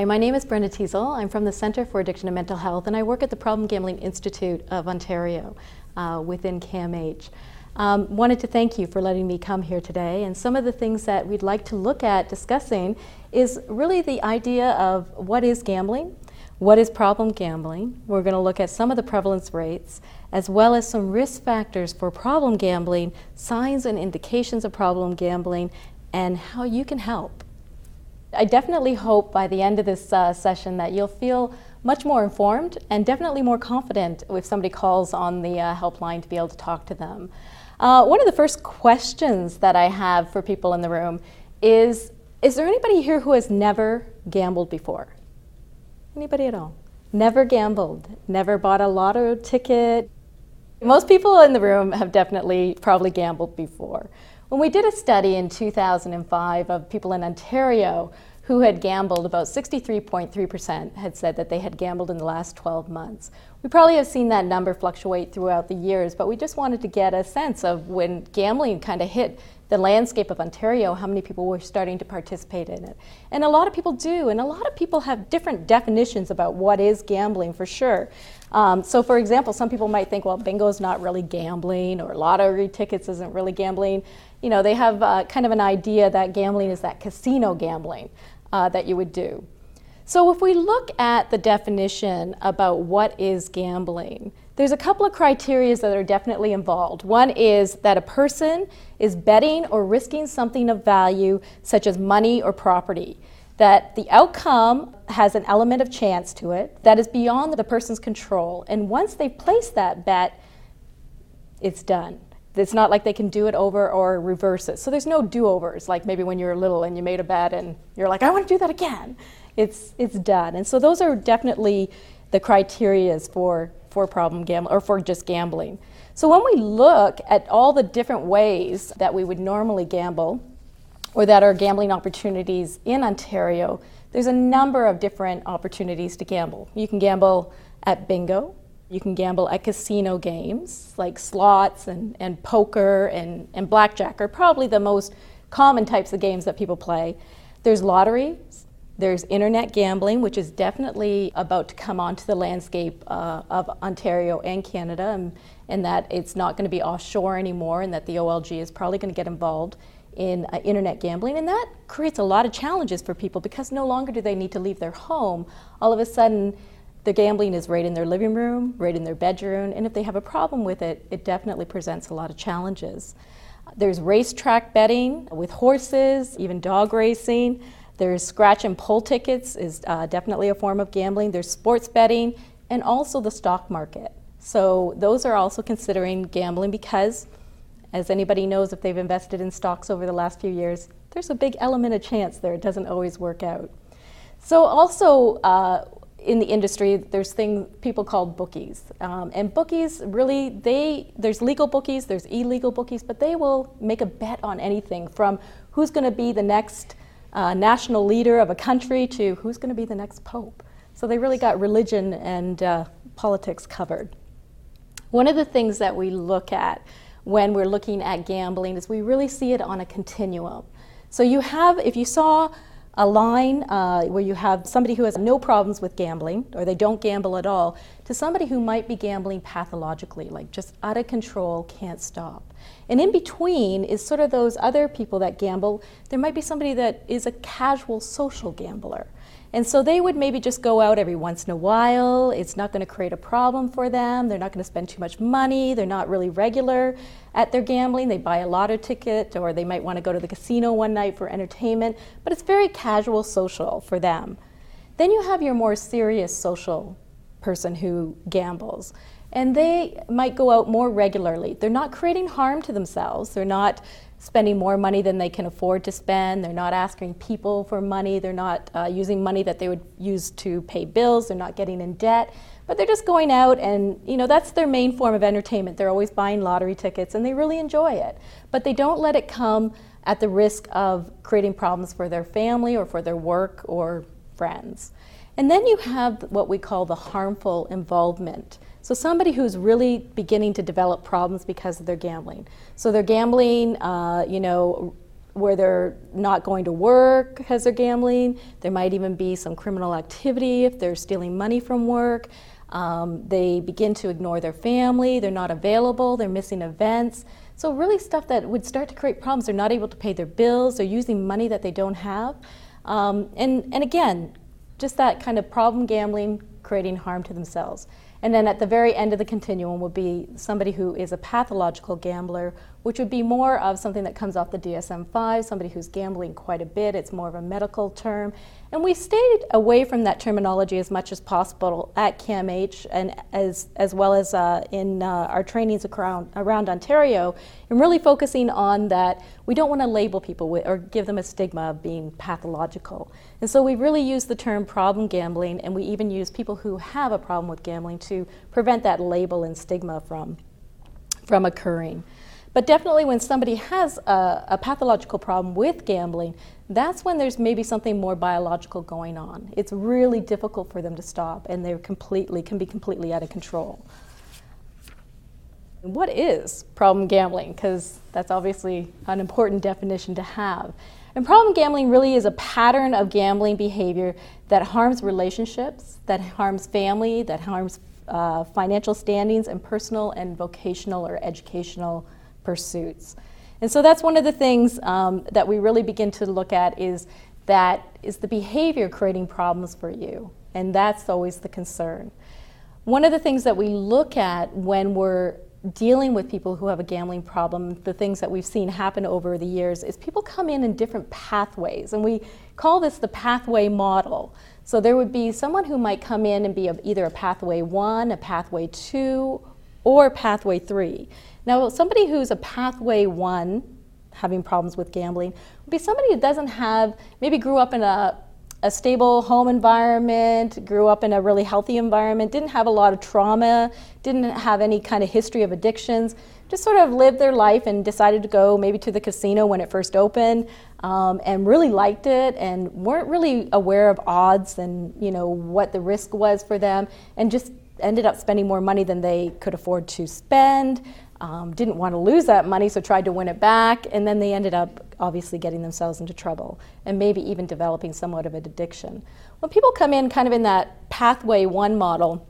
Hi, my name is Brenda Teasel. I'm from the Centre for Addiction and Mental Health, and I work at the Problem Gambling Institute of Ontario uh, within CAMH. Um, wanted to thank you for letting me come here today. And some of the things that we'd like to look at discussing is really the idea of what is gambling, what is problem gambling. We're going to look at some of the prevalence rates, as well as some risk factors for problem gambling, signs and indications of problem gambling, and how you can help. I definitely hope by the end of this uh, session that you'll feel much more informed and definitely more confident if somebody calls on the uh, helpline to be able to talk to them. Uh, one of the first questions that I have for people in the room is Is there anybody here who has never gambled before? Anybody at all? Never gambled, never bought a lotto ticket. Most people in the room have definitely probably gambled before. When we did a study in 2005 of people in Ontario who had gambled, about 63.3% had said that they had gambled in the last 12 months. We probably have seen that number fluctuate throughout the years, but we just wanted to get a sense of when gambling kind of hit the landscape of Ontario, how many people were starting to participate in it. And a lot of people do, and a lot of people have different definitions about what is gambling for sure. Um, so, for example, some people might think, well, bingo is not really gambling, or lottery tickets isn't really gambling. You know, they have uh, kind of an idea that gambling is that casino gambling uh, that you would do. So, if we look at the definition about what is gambling, there's a couple of criteria that are definitely involved. One is that a person is betting or risking something of value, such as money or property, that the outcome has an element of chance to it that is beyond the person's control. And once they've placed that bet, it's done. It's not like they can do it over or reverse it. So there's no do-overs, like maybe when you're little and you made a bet and you're like, I want to do that again. It's it's done. And so those are definitely the criterias for for problem gambling or for just gambling. So when we look at all the different ways that we would normally gamble or that are gambling opportunities in Ontario, there's a number of different opportunities to gamble. You can gamble at bingo, you can gamble at casino games like slots and, and poker and, and blackjack are probably the most common types of games that people play. There's lottery, there's internet gambling, which is definitely about to come onto the landscape uh, of Ontario and Canada, and, and, that it's not going to be offshore anymore, and that the OLG is probably going to get involved in uh, internet gambling. And that creates a lot of challenges for people because no longer do they need to leave their home. All of a sudden, the gambling is right in their living room, right in their bedroom, and if they have a problem with it, it definitely presents a lot of challenges. There's racetrack betting with horses, even dog racing. There's scratch and pull tickets is uh, definitely a form of gambling. There's sports betting and also the stock market. So those are also considering gambling because, as anybody knows, if they've invested in stocks over the last few years, there's a big element of chance there. It doesn't always work out. So also, uh, in the industry, there's things people called bookies, um, and bookies really they there's legal bookies, there's illegal bookies, but they will make a bet on anything from who's going to be the next uh, national leader of a country to who's going to be the next pope. So they really got religion and uh, politics covered. One of the things that we look at when we're looking at gambling is we really see it on a continuum. So you have, if you saw a line uh, where you have somebody who has no problems with gambling or they don't gamble at all to somebody who might be gambling pathologically, like just out of control, can't stop. And in between is sort of those other people that gamble. There might be somebody that is a casual social gambler. And so they would maybe just go out every once in a while. It's not going to create a problem for them. They're not going to spend too much money. They're not really regular at their gambling. They buy a lotto ticket or they might want to go to the casino one night for entertainment, but it's very casual social for them. Then you have your more serious social person who gambles. and they might go out more regularly. They're not creating harm to themselves. They're not spending more money than they can afford to spend. They're not asking people for money. They're not uh, using money that they would use to pay bills. They're not getting in debt. But they're just going out and, you know, that's their main form of entertainment. They're always buying lottery tickets and they really enjoy it. But they don't let it come at the risk of creating problems for their family or for their work or friends. And then you have what we call the harmful involvement. So somebody who's really beginning to develop problems because of their gambling. So they're gambling, uh, you know, where they're not going to work because they're gambling. There might even be some criminal activity if they're stealing money from work. Um, they begin to ignore their family. They're not available. They're missing events. So really stuff that would start to create problems. They're not able to pay their bills. They're using money that they don't have. Um, and, and again, just that kind of problem gambling creating harm to themselves. And then at the very end of the continuum would be somebody who is a pathological gambler, which would be more of something that comes off the DSM 5, somebody who's gambling quite a bit. It's more of a medical term. And we stayed away from that terminology as much as possible at CAMH and as, as well as uh, in uh, our trainings around, around Ontario, and really focusing on that we don't want to label people with, or give them a stigma of being pathological. And so we really use the term problem gambling, and we even use people who have a problem with gambling to prevent that label and stigma from, from occurring. But definitely, when somebody has a, a, pathological problem with gambling, that's when there's maybe something more biological going on. It's really difficult for them to stop, and they completely can be completely out of control. What is problem gambling? Because that's obviously an important definition to have. And problem gambling really is a pattern of gambling behavior that harms relationships, that harms family, that harms uh, financial standings, and personal and vocational or educational pursuits. And so that's one of the things um, that we really begin to look at is that is the behavior creating problems for you? And that's always the concern. One of the things that we look at when we're dealing with people who have a gambling problem, the things that we've seen happen over the years is people come in in different pathways. And we call this the pathway model. So there would be someone who might come in and be a, either a pathway one, a pathway two, or pathway three. Now, somebody who's a pathway one, having problems with gambling, would be somebody who doesn't have, maybe grew up in a, a stable home environment, grew up in a really healthy environment, didn't have a lot of trauma, didn't have any kind of history of addictions, just sort of lived their life and decided to go maybe to the casino when it first opened um, and really liked it and weren't really aware of odds and you know what the risk was for them and just ended up spending more money than they could afford to spend um, didn't want to lose that money, so tried to win it back, and then they ended up obviously getting themselves into trouble and maybe even developing somewhat of an addiction. When people come in kind of in that pathway one model,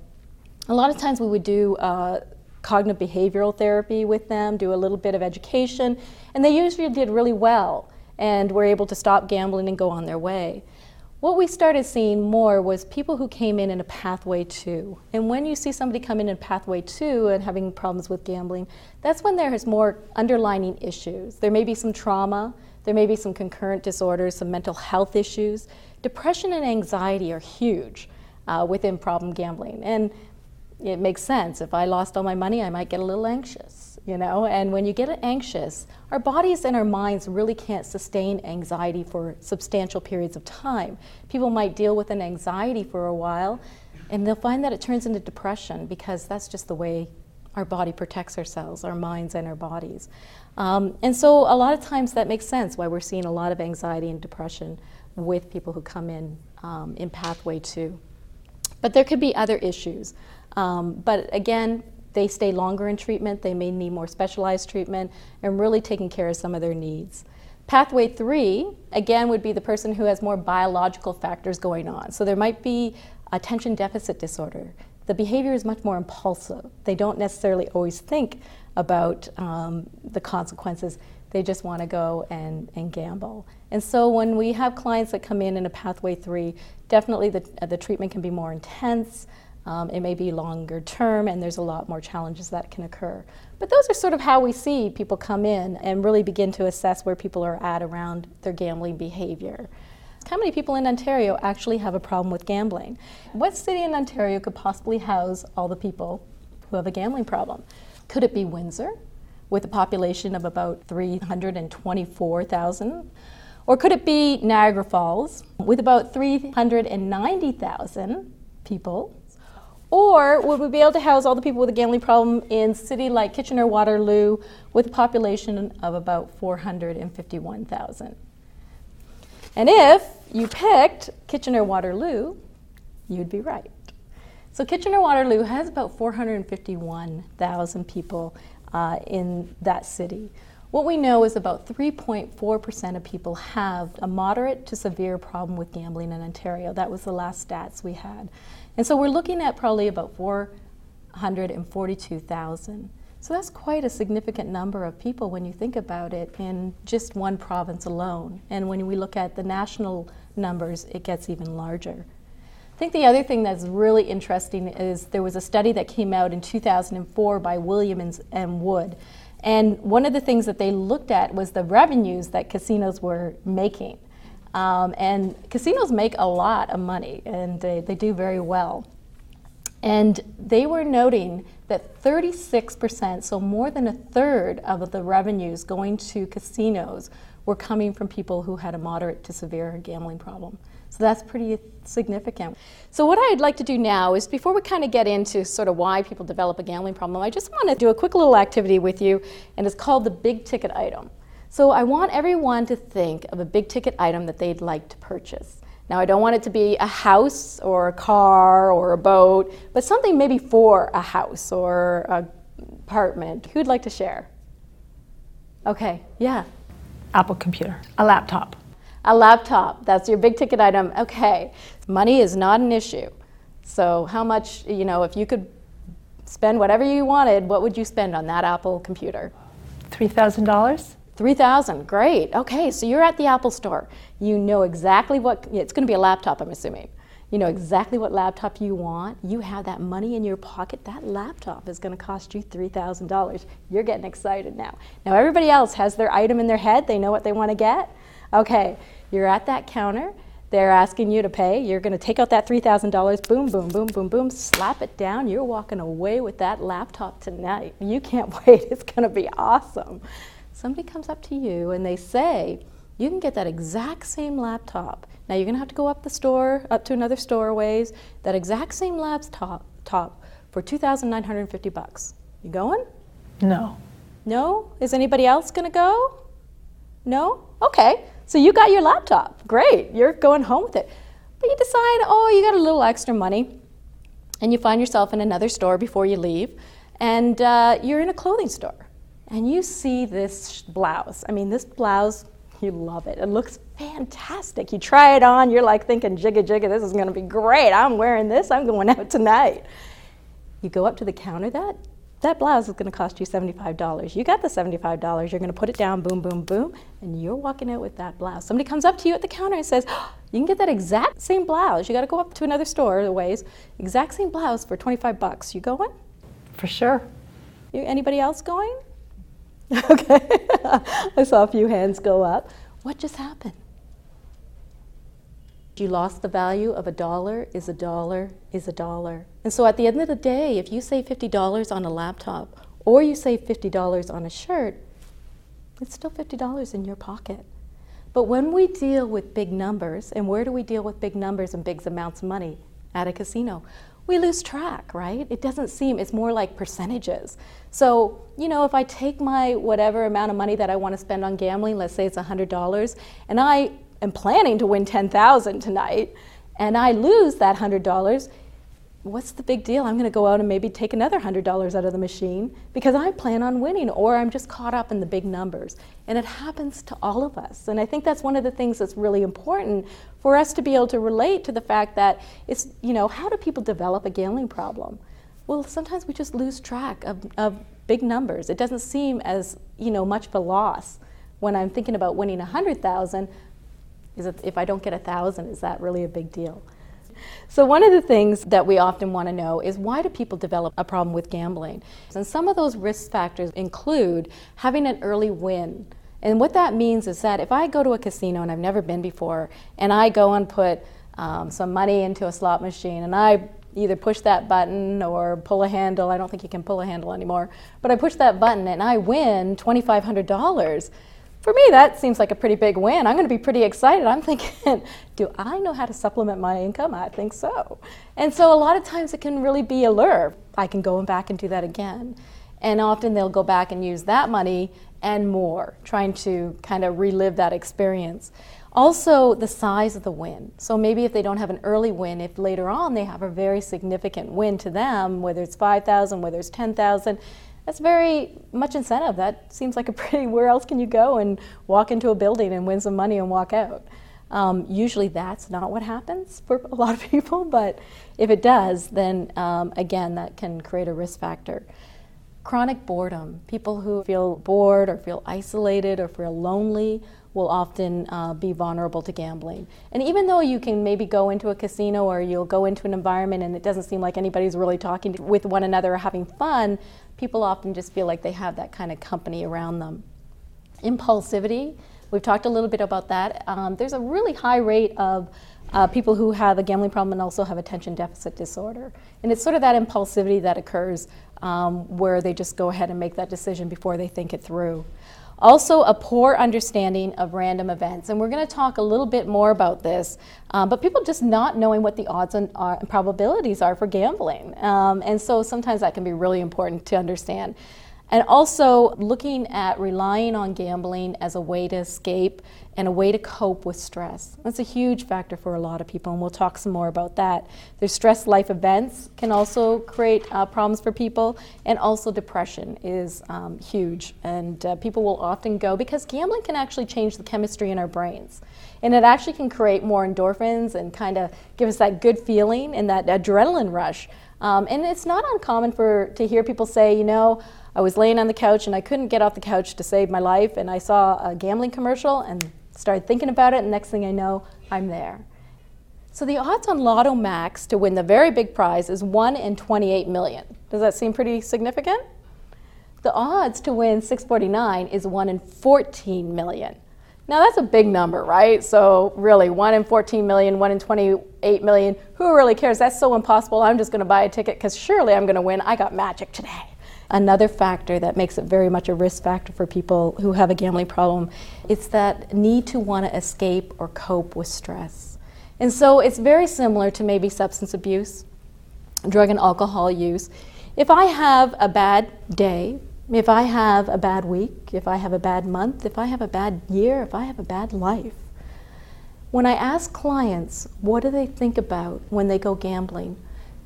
a lot of times we would do uh, cognitive behavioral therapy with them, do a little bit of education, and they usually did really well and were able to stop gambling and go on their way. What we started seeing more was people who came in in a pathway two. And when you see somebody come in in pathway two and having problems with gambling, that's when there is more underlining issues. There may be some trauma, there may be some concurrent disorders, some mental health issues. Depression and anxiety are huge uh, within problem gambling. And it makes sense. If I lost all my money, I might get a little anxious you know? And when you get anxious our bodies and our minds really can't sustain anxiety for substantial periods of time. People might deal with an anxiety for a while and they'll find that it turns into depression because that's just the way our body protects ourselves our minds and our bodies. Um, and so a lot of times that makes sense why we're seeing a lot of anxiety and depression with people who come in um, in pathway two. But there could be other issues. Um, but again they stay longer in treatment, they may need more specialized treatment, and really taking care of some of their needs. Pathway three, again, would be the person who has more biological factors going on. So there might be attention deficit disorder. The behavior is much more impulsive. They don't necessarily always think about um, the consequences. They just want to go and, and gamble. And so when we have clients that come in in a pathway three, definitely the, the treatment can be more intense. Um, it may be longer term, and there's a lot more challenges that can occur. But those are sort of how we see people come in and really begin to assess where people are at around their gambling behavior. How many people in Ontario actually have a problem with gambling? What city in Ontario could possibly house all the people who have a gambling problem. Could it be Windsor with a population of about 324,000? Or could it be Niagara Falls with about 390,000 people? Or would we be able to house all the people with a gambling problem in city like Kitchener Waterloo with a population of about 451,000? And if you picked Kitchener Waterloo, you'd be right. So Kitchener Waterloo has about 451,000 people uh, in that city. What we know is about 3.4% of people have a moderate to severe problem with gambling in Ontario. That was the last stats we had. And so we're looking at probably about 442,000. So that's quite a significant number of people when you think about it in just one province alone. And when we look at the national numbers, it gets even larger. I think the other thing that's really interesting is there was a study that came out in 2004 by Williams and Wood. And one of the things that they looked at was the revenues that casinos were making. Um, and casinos make a lot of money and they, they do very well. And they were noting that 36%, so more than a third of the revenues going to casinos, were coming from people who had a moderate to severe gambling problem. So that's pretty significant. So, what I'd like to do now is before we kind of get into sort of why people develop a gambling problem, I just want to do a quick little activity with you, and it's called the big ticket item. So, I want everyone to think of a big ticket item that they'd like to purchase. Now, I don't want it to be a house or a car or a boat, but something maybe for a house or an apartment. Who'd like to share? Okay, yeah. Apple computer, a laptop. A laptop, that's your big ticket item. Okay, money is not an issue. So, how much, you know, if you could spend whatever you wanted, what would you spend on that Apple computer? $3,000. 3000 great. Okay so you're at the apple store. You know exactly what it's going to be a laptop i'm assuming. You know exactly what laptop you want. You have that money in your pocket. That laptop is going to cost you $3000 you're getting excited now. Now everybody else has their item in their head. They know what they want to get. Okay you're at that counter. They're asking you to pay. You're going to take out that $3000 boom boom boom boom boom. Slap it down. You're walking away with that laptop tonight. You can't wait. It's going to be awesome somebody comes up to you and they say, you can get that exact same laptop. Now you're going to have to go up the store, up to another store ways, that exact same laptop top for 2,950 bucks. You going? No. No? Is anybody else going to go? No? Okay. So you got your laptop. Great. You're going home with it. But you decide, oh, you got a little extra money, and you find yourself in another store before you leave, and uh, you're in a clothing store and you see this blouse. I mean, this blouse, you love it. It looks fantastic. You try it on, you're like thinking, jigga jigga, this is gonna be great. I'm wearing this, I'm going out tonight. You go up to the counter, that that blouse is going to cost you $75. You got the $75, you're going to put it down, boom, boom, boom, and you're walking out with that blouse. Somebody comes up to you at the counter and says, oh, You can get that exact same blouse. You got to go up to another store, the ways, exact same blouse for 25 bucks. You going? For sure. You, anybody else going? Okay, I saw a few hands go up. What just happened? You lost the value of a dollar is a dollar is a dollar. And so at the end of the day, if you save $50 on a laptop or you save $50 on a shirt, it's still $50 in your pocket. But when we deal with big numbers, and where do we deal with big numbers and big amounts of money? At a casino we lose track, right? It doesn't seem, it's more like percentages. So, you know, if I take my whatever amount of money that I want to spend on gambling, let's say it's $100, and I am planning to win 10,000 tonight, and I lose that $100, what's the big deal? I'm going to go out and maybe take another $100 out of the machine because I plan on winning or I'm just caught up in the big numbers. And it happens to all of us. And I think that's one of the things that's really important for us to be able to relate to the fact that it's, you know, how do people develop a gambling problem? Well, sometimes we just lose track of, of big numbers. It doesn't seem as, you know, much of a loss when I'm thinking about winning 100,000. Is it, if I don't get a thousand, is that really a big deal? So, one of the things that we often want to know is why do people develop a problem with gambling? And some of those risk factors include having an early win. And what that means is that if I go to a casino and I've never been before, and I go and put um, some money into a slot machine and I either push that button or pull a handle. I don't think you can pull a handle anymore. But I push that button and I win $2,500. For me, that seems like a pretty big win. I'm going to be pretty excited. I'm thinking, do I know how to supplement my income? I think so. And so a lot of times it can really be a lure. I can go back and do that again. And often they'll go back and use that money and more, trying to kind of relive that experience. Also, the size of the win. So maybe if they don't have an early win, if later on they have a very significant win to them, whether it's 5,000, whether it's 10,000, that's very much incentive. That seems like a pretty, where else can you go and walk into a building and win some money and walk out? Um, usually that's not what happens for a lot of people, but if it does, then um, again, that can create a risk factor. Chronic boredom, people who feel bored or feel isolated or feel lonely will often uh, be vulnerable to gambling. And even though you can maybe go into a casino or you'll go into an environment and it doesn't seem like anybody's really talking to, with one another or having fun, people often just feel like they have that kind of company around them. Impulsivity, we've talked a little bit about that. Um, there's a really high rate of uh, people who have a gambling problem and also have attention deficit disorder. And it's sort of that impulsivity that occurs um, where they just go ahead and make that decision before they think it through. Also, a poor understanding of random events. And we're going to talk a little bit more about this, um, but people just not knowing what the odds and, uh, probabilities are for gambling. Um, and so sometimes that can be really important to understand. And also looking at relying on gambling as a way to escape and a way to cope with stress. That's a huge factor for a lot of people, and we'll talk some more about that. There's stress life events can also create uh, problems for people, and also depression is um, huge. And uh, people will often go because gambling can actually change the chemistry in our brains. And it actually can create more endorphins and kind of give us that good feeling and that adrenaline rush. Um, and it's not uncommon for to hear people say, you know, I was laying on the couch and I couldn't get off the couch to save my life, and I saw a gambling commercial and started thinking about it, and next thing I know, I'm there. So the odds on Lotto Max to win the very big prize is 1 in 28 million. Does that seem pretty significant? The odds to win 649 is 1 in 14 million. Now that's a big number, right? So really, 1 in 14 million, 1 in 28 million, who really cares? That's so impossible. I'm just going to buy a ticket because surely I'm going to win. I got magic today. Another factor that makes it very much a risk factor for people who have a gambling problem is that need to want to escape or cope with stress. And so it's very similar to maybe substance abuse, drug and alcohol use. If I have a bad day, if I have a bad week, if I have a bad month, if I have a bad year, if I have a bad life, when I ask clients what do they think about when they go gambling,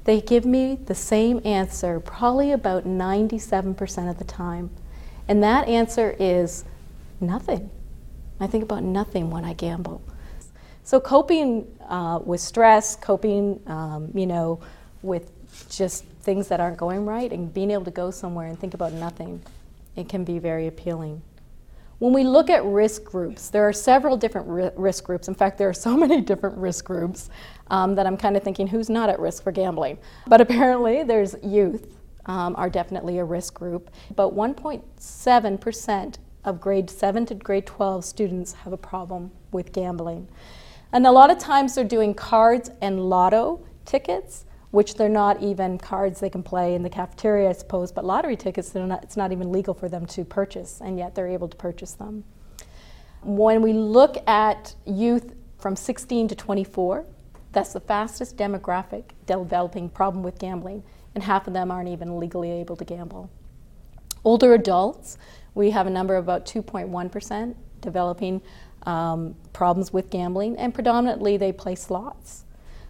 they give me the same answer probably about 97% of the time. And that answer is nothing. I think about nothing when I gamble. So coping uh, with stress, coping, um, you know, with just things that aren't going right, and being able to go somewhere and think about nothing, it can be very appealing. When we look at risk groups, there are several different ri- risk groups. In fact, there are so many different risk groups um, that I'm kind of thinking who's not at risk for gambling. But apparently, there's youth um, are definitely a risk group. But 1.7% of grade 7 to grade 12 students have a problem with gambling. And a lot of times they're doing cards and lotto tickets, which they're not even cards they can play in the cafeteria, I suppose, but lottery tickets, not, it's not even legal for them to purchase, and yet they're able to purchase them. When we look at youth from 16 to 24, that's the fastest demographic developing problem with gambling, and half of them aren't even legally able to gamble. Older adults, we have a number of about 2.1% developing um, problems with gambling, and predominantly they play slots.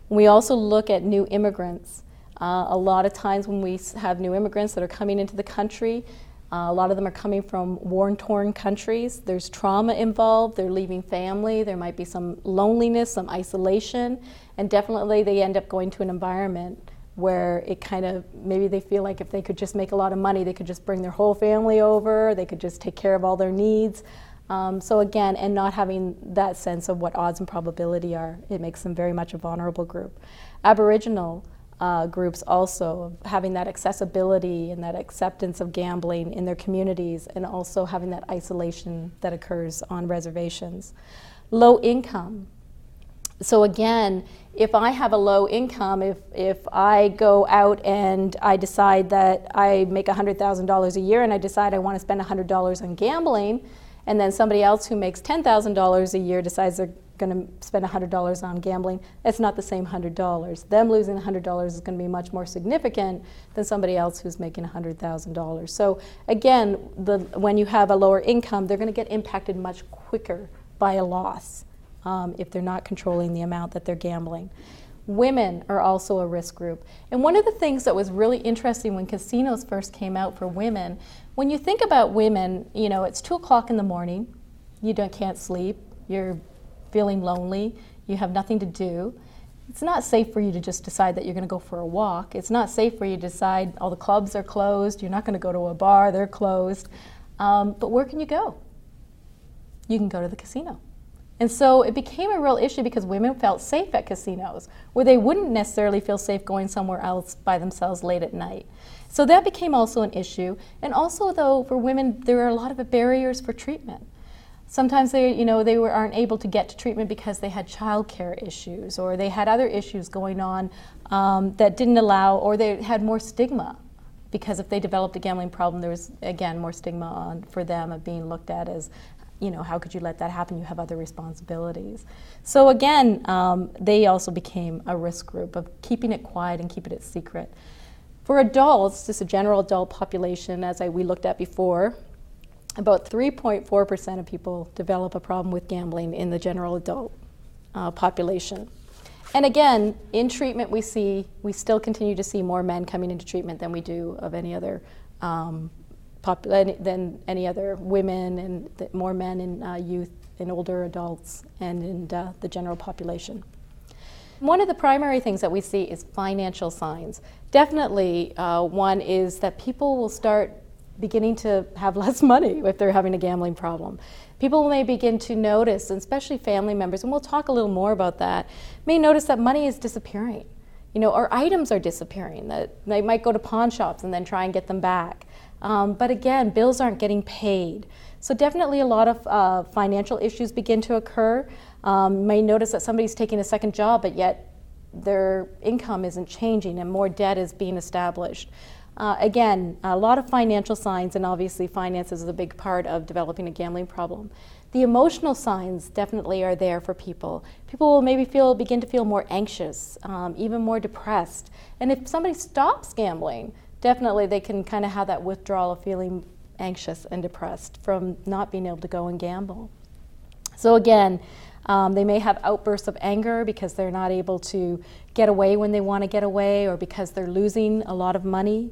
We also look at new immigrants. Uh, a lot of times when we have new immigrants that are coming into the country, uh, a lot of them are coming from war torn countries. There's trauma involved, they're leaving family, there might be some loneliness, some isolation, and definitely they end up going to an environment where it kind of maybe they feel like if they could just make a lot of money, they could just bring their whole family over, they could just take care of all their needs. Um, so again, and not having that sense of what odds and probability are, it makes them very much a vulnerable group. Aboriginal uh, groups also having that accessibility and that acceptance of gambling in their communities and also having that isolation that occurs on reservations. Low income. So again, if I have a low income, if, if I go out and I decide that I make $100,000 a year and I decide I want to spend $100 on gambling, and then somebody else who makes $10,000 a year decides they're going to spend $100 on gambling, it's not the same $100. Them losing $100 is going to be much more significant than somebody else who's making $100,000. So again, the, when you have a lower income, they're going to get impacted much quicker by a loss um, if they're not controlling the amount that they're gambling. Women are also a risk group. And one of the things that was really interesting when casinos first came out for women, when you think about women, you know, it's two o'clock in the morning, you don't, can't sleep, you're feeling lonely, you have nothing to do. It's not safe for you to just decide that you're going to go for a walk. It's not safe for you to decide all the clubs are closed, you're not going to go to a bar, they're closed. Um, but where can you go? You can go to the casino. And so it became a real issue because women felt safe at casinos, where they wouldn't necessarily feel safe going somewhere else by themselves late at night. So that became also an issue. And also, though, for women, there are a lot of barriers for treatment. Sometimes they, you know, they were, aren't able to get to treatment because they had childcare issues or they had other issues going on um, that didn't allow, or they had more stigma because if they developed a gambling problem, there was again more stigma on for them of being looked at as, you know, how could you let that happen? You have other responsibilities. So again, um, they also became a risk group of keeping it quiet and keeping it secret. For adults, just a general adult population, as I, we looked at before, about 3.4% of people develop a problem with gambling in the general adult uh, population. And again, in treatment, we see we still continue to see more men coming into treatment than we do of any other um, pop- than any other women, and more men in uh, youth and older adults, and in uh, the general population. One of the primary things that we see is financial signs. Definitely, uh, one is that people will start beginning to have less money if they're having a gambling problem. People may begin to notice, and especially family members, and we'll talk a little more about that, may notice that money is disappearing. You know, or items are disappearing. That they might go to pawn shops and then try and get them back. Um, but again, bills aren't getting paid. So definitely a lot of uh, financial issues begin to occur. Um, may notice that somebody's taking a second job, but yet their income isn't changing and more debt is being established. Uh, again, a lot of financial signs, and obviously, finances is a big part of developing a gambling problem. The emotional signs definitely are there for people. People will maybe feel begin to feel more anxious, um, even more depressed. And if somebody stops gambling, definitely they can kind of have that withdrawal of feeling anxious and depressed from not being able to go and gamble. So again, um, they may have outbursts of anger because they're not able to get away when they want to get away or because they're losing a lot of money.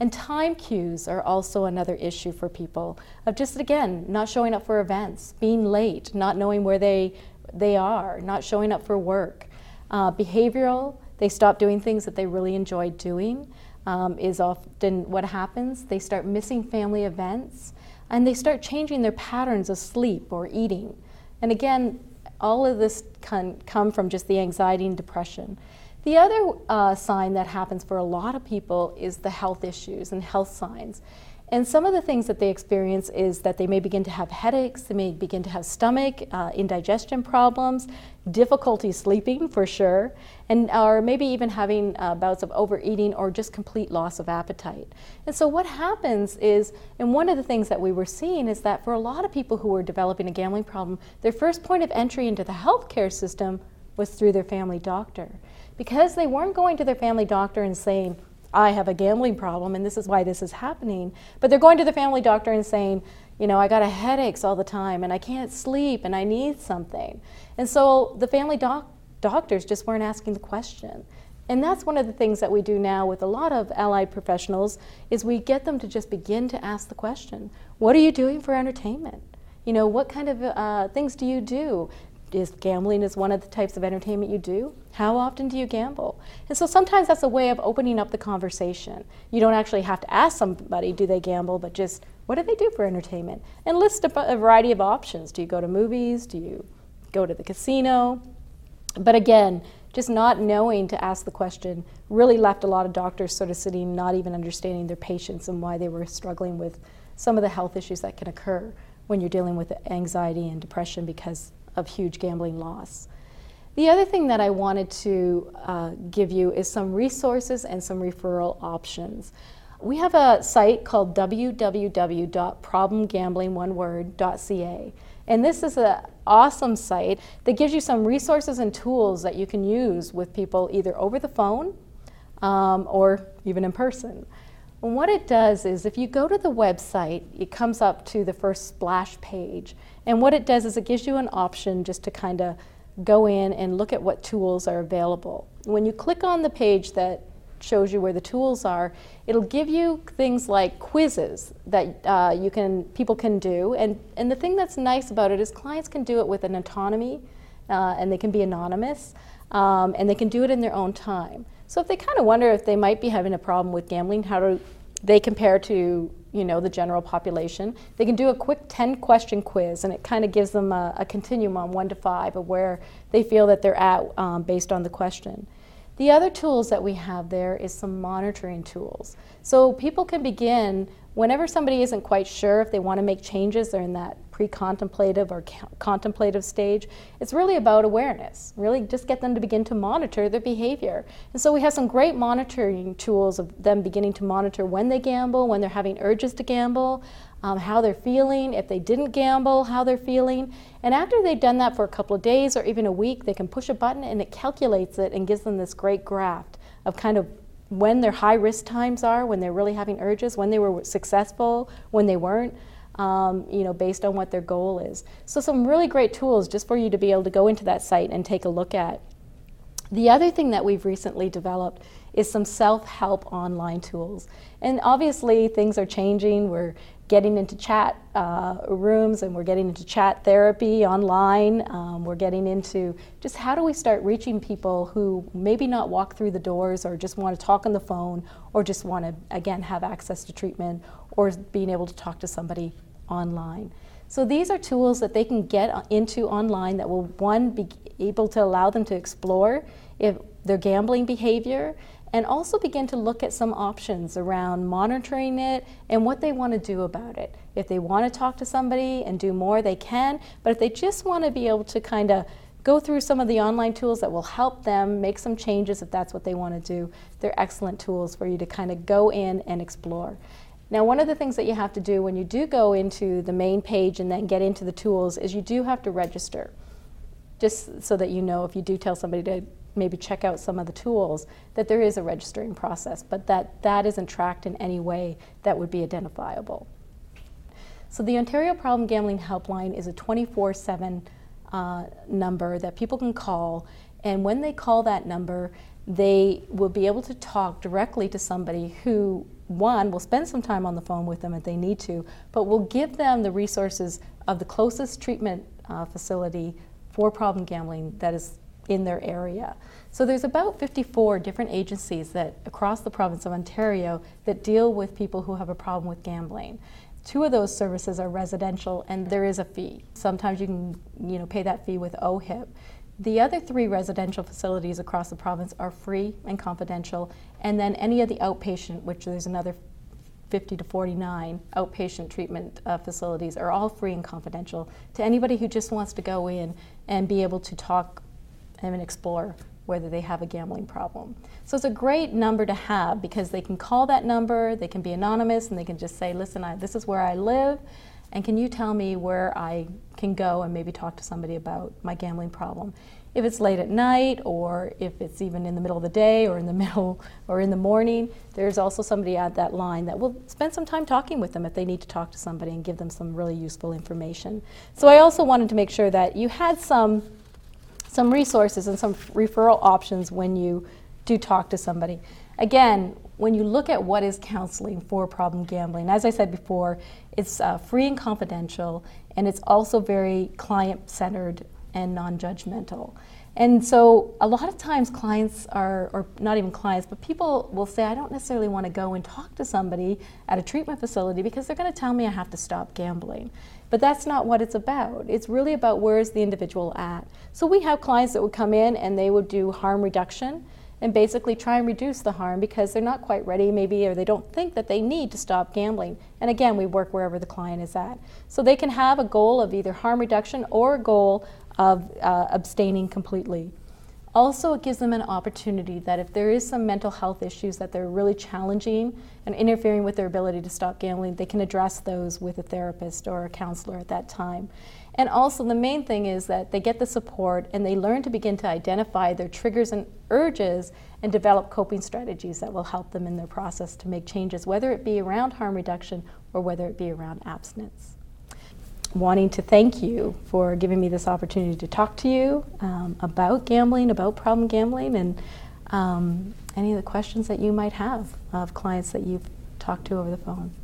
And time cues are also another issue for people of just again not showing up for events, being late, not knowing where they they are, not showing up for work. Uh, behavioral, they stop doing things that they really enjoyed doing. Um, is often what happens. They start missing family events and they start changing their patterns of sleep or eating. And again, all of this can come from just the anxiety and depression. The other uh, sign that happens for a lot of people is the health issues and health signs. And some of the things that they experience is that they may begin to have headaches, they may begin to have stomach, uh, indigestion problems, difficulty sleeping for sure, and or maybe even having uh, bouts of overeating or just complete loss of appetite. And so what happens is, and one of the things that we were seeing is that for a lot of people who were developing a gambling problem, their first point of entry into the healthcare system was through their family doctor. Because they weren't going to their family doctor and saying, I have a gambling problem and this is why this is happening. But they're going to the family doctor and saying, you know, I got a headaches all the time and I can't sleep and I need something. And so the family doc- doctors just weren't asking the question. And that's one of the things that we do now with a lot of allied professionals is we get them to just begin to ask the question, what are you doing for entertainment? You know, what kind of uh, things do you do? Is gambling is one of the types of entertainment you do? How often do you gamble? And so sometimes that's a way of opening up the conversation. You don't actually have to ask somebody, do they gamble, but just what do they do for entertainment? And list a, a variety of options. Do you go to movies? Do you go to the casino? But again, just not knowing to ask the question really left a lot of doctors sort of sitting, not even understanding their patients and why they were struggling with some of the health issues that can occur when you're dealing with anxiety and depression because of huge gambling loss. The other thing that I wanted to uh, give you is some resources and some referral options. We have a site called www.problemgamblingOneWord.ca. And this is an awesome site that gives you some resources and tools that you can use with people either over the phone um, or even in person. And what it does is if you go to the website, it comes up to the first splash page. And what it does is it gives you an option just to kind of go in and look at what tools are available. When you click on the page that shows you where the tools are. It'll give you things like quizzes that uh, you can people can do, and and the thing that's nice about it is clients can do it with an autonomy, uh, and they can be anonymous, um, and they can do it in their own time. So if they kind of wonder if they might be having a problem with gambling, how do they compare to you know the general population? They can do a quick 10 question quiz, and it kind of gives them a, a, continuum on one to five of where they feel that they're at um, based on the question. The other tools that we have there is some monitoring tools. So people can begin whenever somebody isn't quite sure if they want to make changes, they're in that pre-contemplative or contemplative stage. It's really about awareness. Really just get them to begin to monitor their behavior. And so we have some great monitoring tools of them beginning to monitor when they gamble, when they're having urges to gamble, um, how they're feeling, if they didn't gamble, how they're feeling. And after they've done that for a couple of days or even a week, they can push a button and it calculates it and gives them this great graph of kind of when their high risk times are, when they're really having urges, when they were successful, when they weren't. Um, you know, based on what their goal is. So, some really great tools just for you to be able to go into that site and take a look at. The other thing that we've recently developed is some self help online tools. And obviously, things are changing. We're getting into chat uh, rooms and we're getting into chat therapy online. Um, we're getting into just how do we start reaching people who maybe not walk through the doors or just want to talk on the phone or just want to, again, have access to treatment or being able to talk to somebody online. So these are tools that they can get into online that will, one, be able to allow them to explore if their gambling behavior and also begin to look at some options around monitoring it and what they want to do about it. If they want to talk to somebody and do more, they can, but if they just want to be able to kind of go through some of the online tools that will help them make some changes if that's what they want to do, they're excellent tools for you to kind of go in and explore. Now, one of the things that you have to do when you do go into the main page and then get into the tools is you do have to register, just so that you know if you do tell somebody to maybe check out some of the tools, that there is a registering process, but that that isn't tracked in any way that would be identifiable. So the Ontario Problem Gambling Helpline is a 24 7 uh, number that people can call, and when they call that number, they will be able to talk directly to somebody who, one, we'll spend some time on the phone with them if they need to, but we'll give them the resources of the closest treatment uh, facility for problem gambling that is in their area. So there's about 54 different agencies that across the province of Ontario that deal with people who have a problem with gambling. Two of those services are residential and there is a fee. Sometimes you can you know pay that fee with OHIP. The other three residential facilities across the province are free and confidential, and then any of the outpatient, which there's another 50 to 49 outpatient treatment uh, facilities, are all free and confidential to anybody who just wants to go in and be able to talk and explore whether they have a gambling problem. So it's a great number to have because they can call that number, they can be anonymous, and they can just say, listen, I, this is where I live, and can you tell me where I can go and maybe talk to somebody about my gambling problem? If it's late at night, or if it's even in the middle of the day, or in the middle, or in the morning, there's also somebody at that line that will spend some time talking with them if they need to talk to somebody and give them some really useful information. So I also wanted to make sure that you had some some resources and some referral options when you do talk to somebody. Again, when you look at what is counseling for problem gambling, as I said before, it's uh, free and confidential, and it's also very client centered and non judgmental. And so a lot of times clients are, or not even clients, but people will say, I don't necessarily want to go and talk to somebody at a treatment facility because they're going to tell me I have to stop gambling. But that's not what it's about. It's really about where is the individual at. So we have clients that would come in and they would do harm reduction and basically try and reduce the harm because they're not quite ready maybe or they don't think that they need to stop gambling. And again, we work wherever the client is at. So they can have a goal of either harm reduction or a goal of uh, abstaining completely. Also, it gives them an opportunity that if there is some mental health issues that they're really challenging and interfering with their ability to stop gambling, they can address those with a therapist or a counselor at that time. And also, the main thing is that they get the support and they learn to begin to identify their triggers and urges and develop coping strategies that will help them in their process to make changes, whether it be around harm reduction or whether it be around abstinence wanting to thank you for giving me this opportunity to talk to you um, about gambling, about problem gambling, and um, any of the questions that you might have of clients that you've talked to over the phone.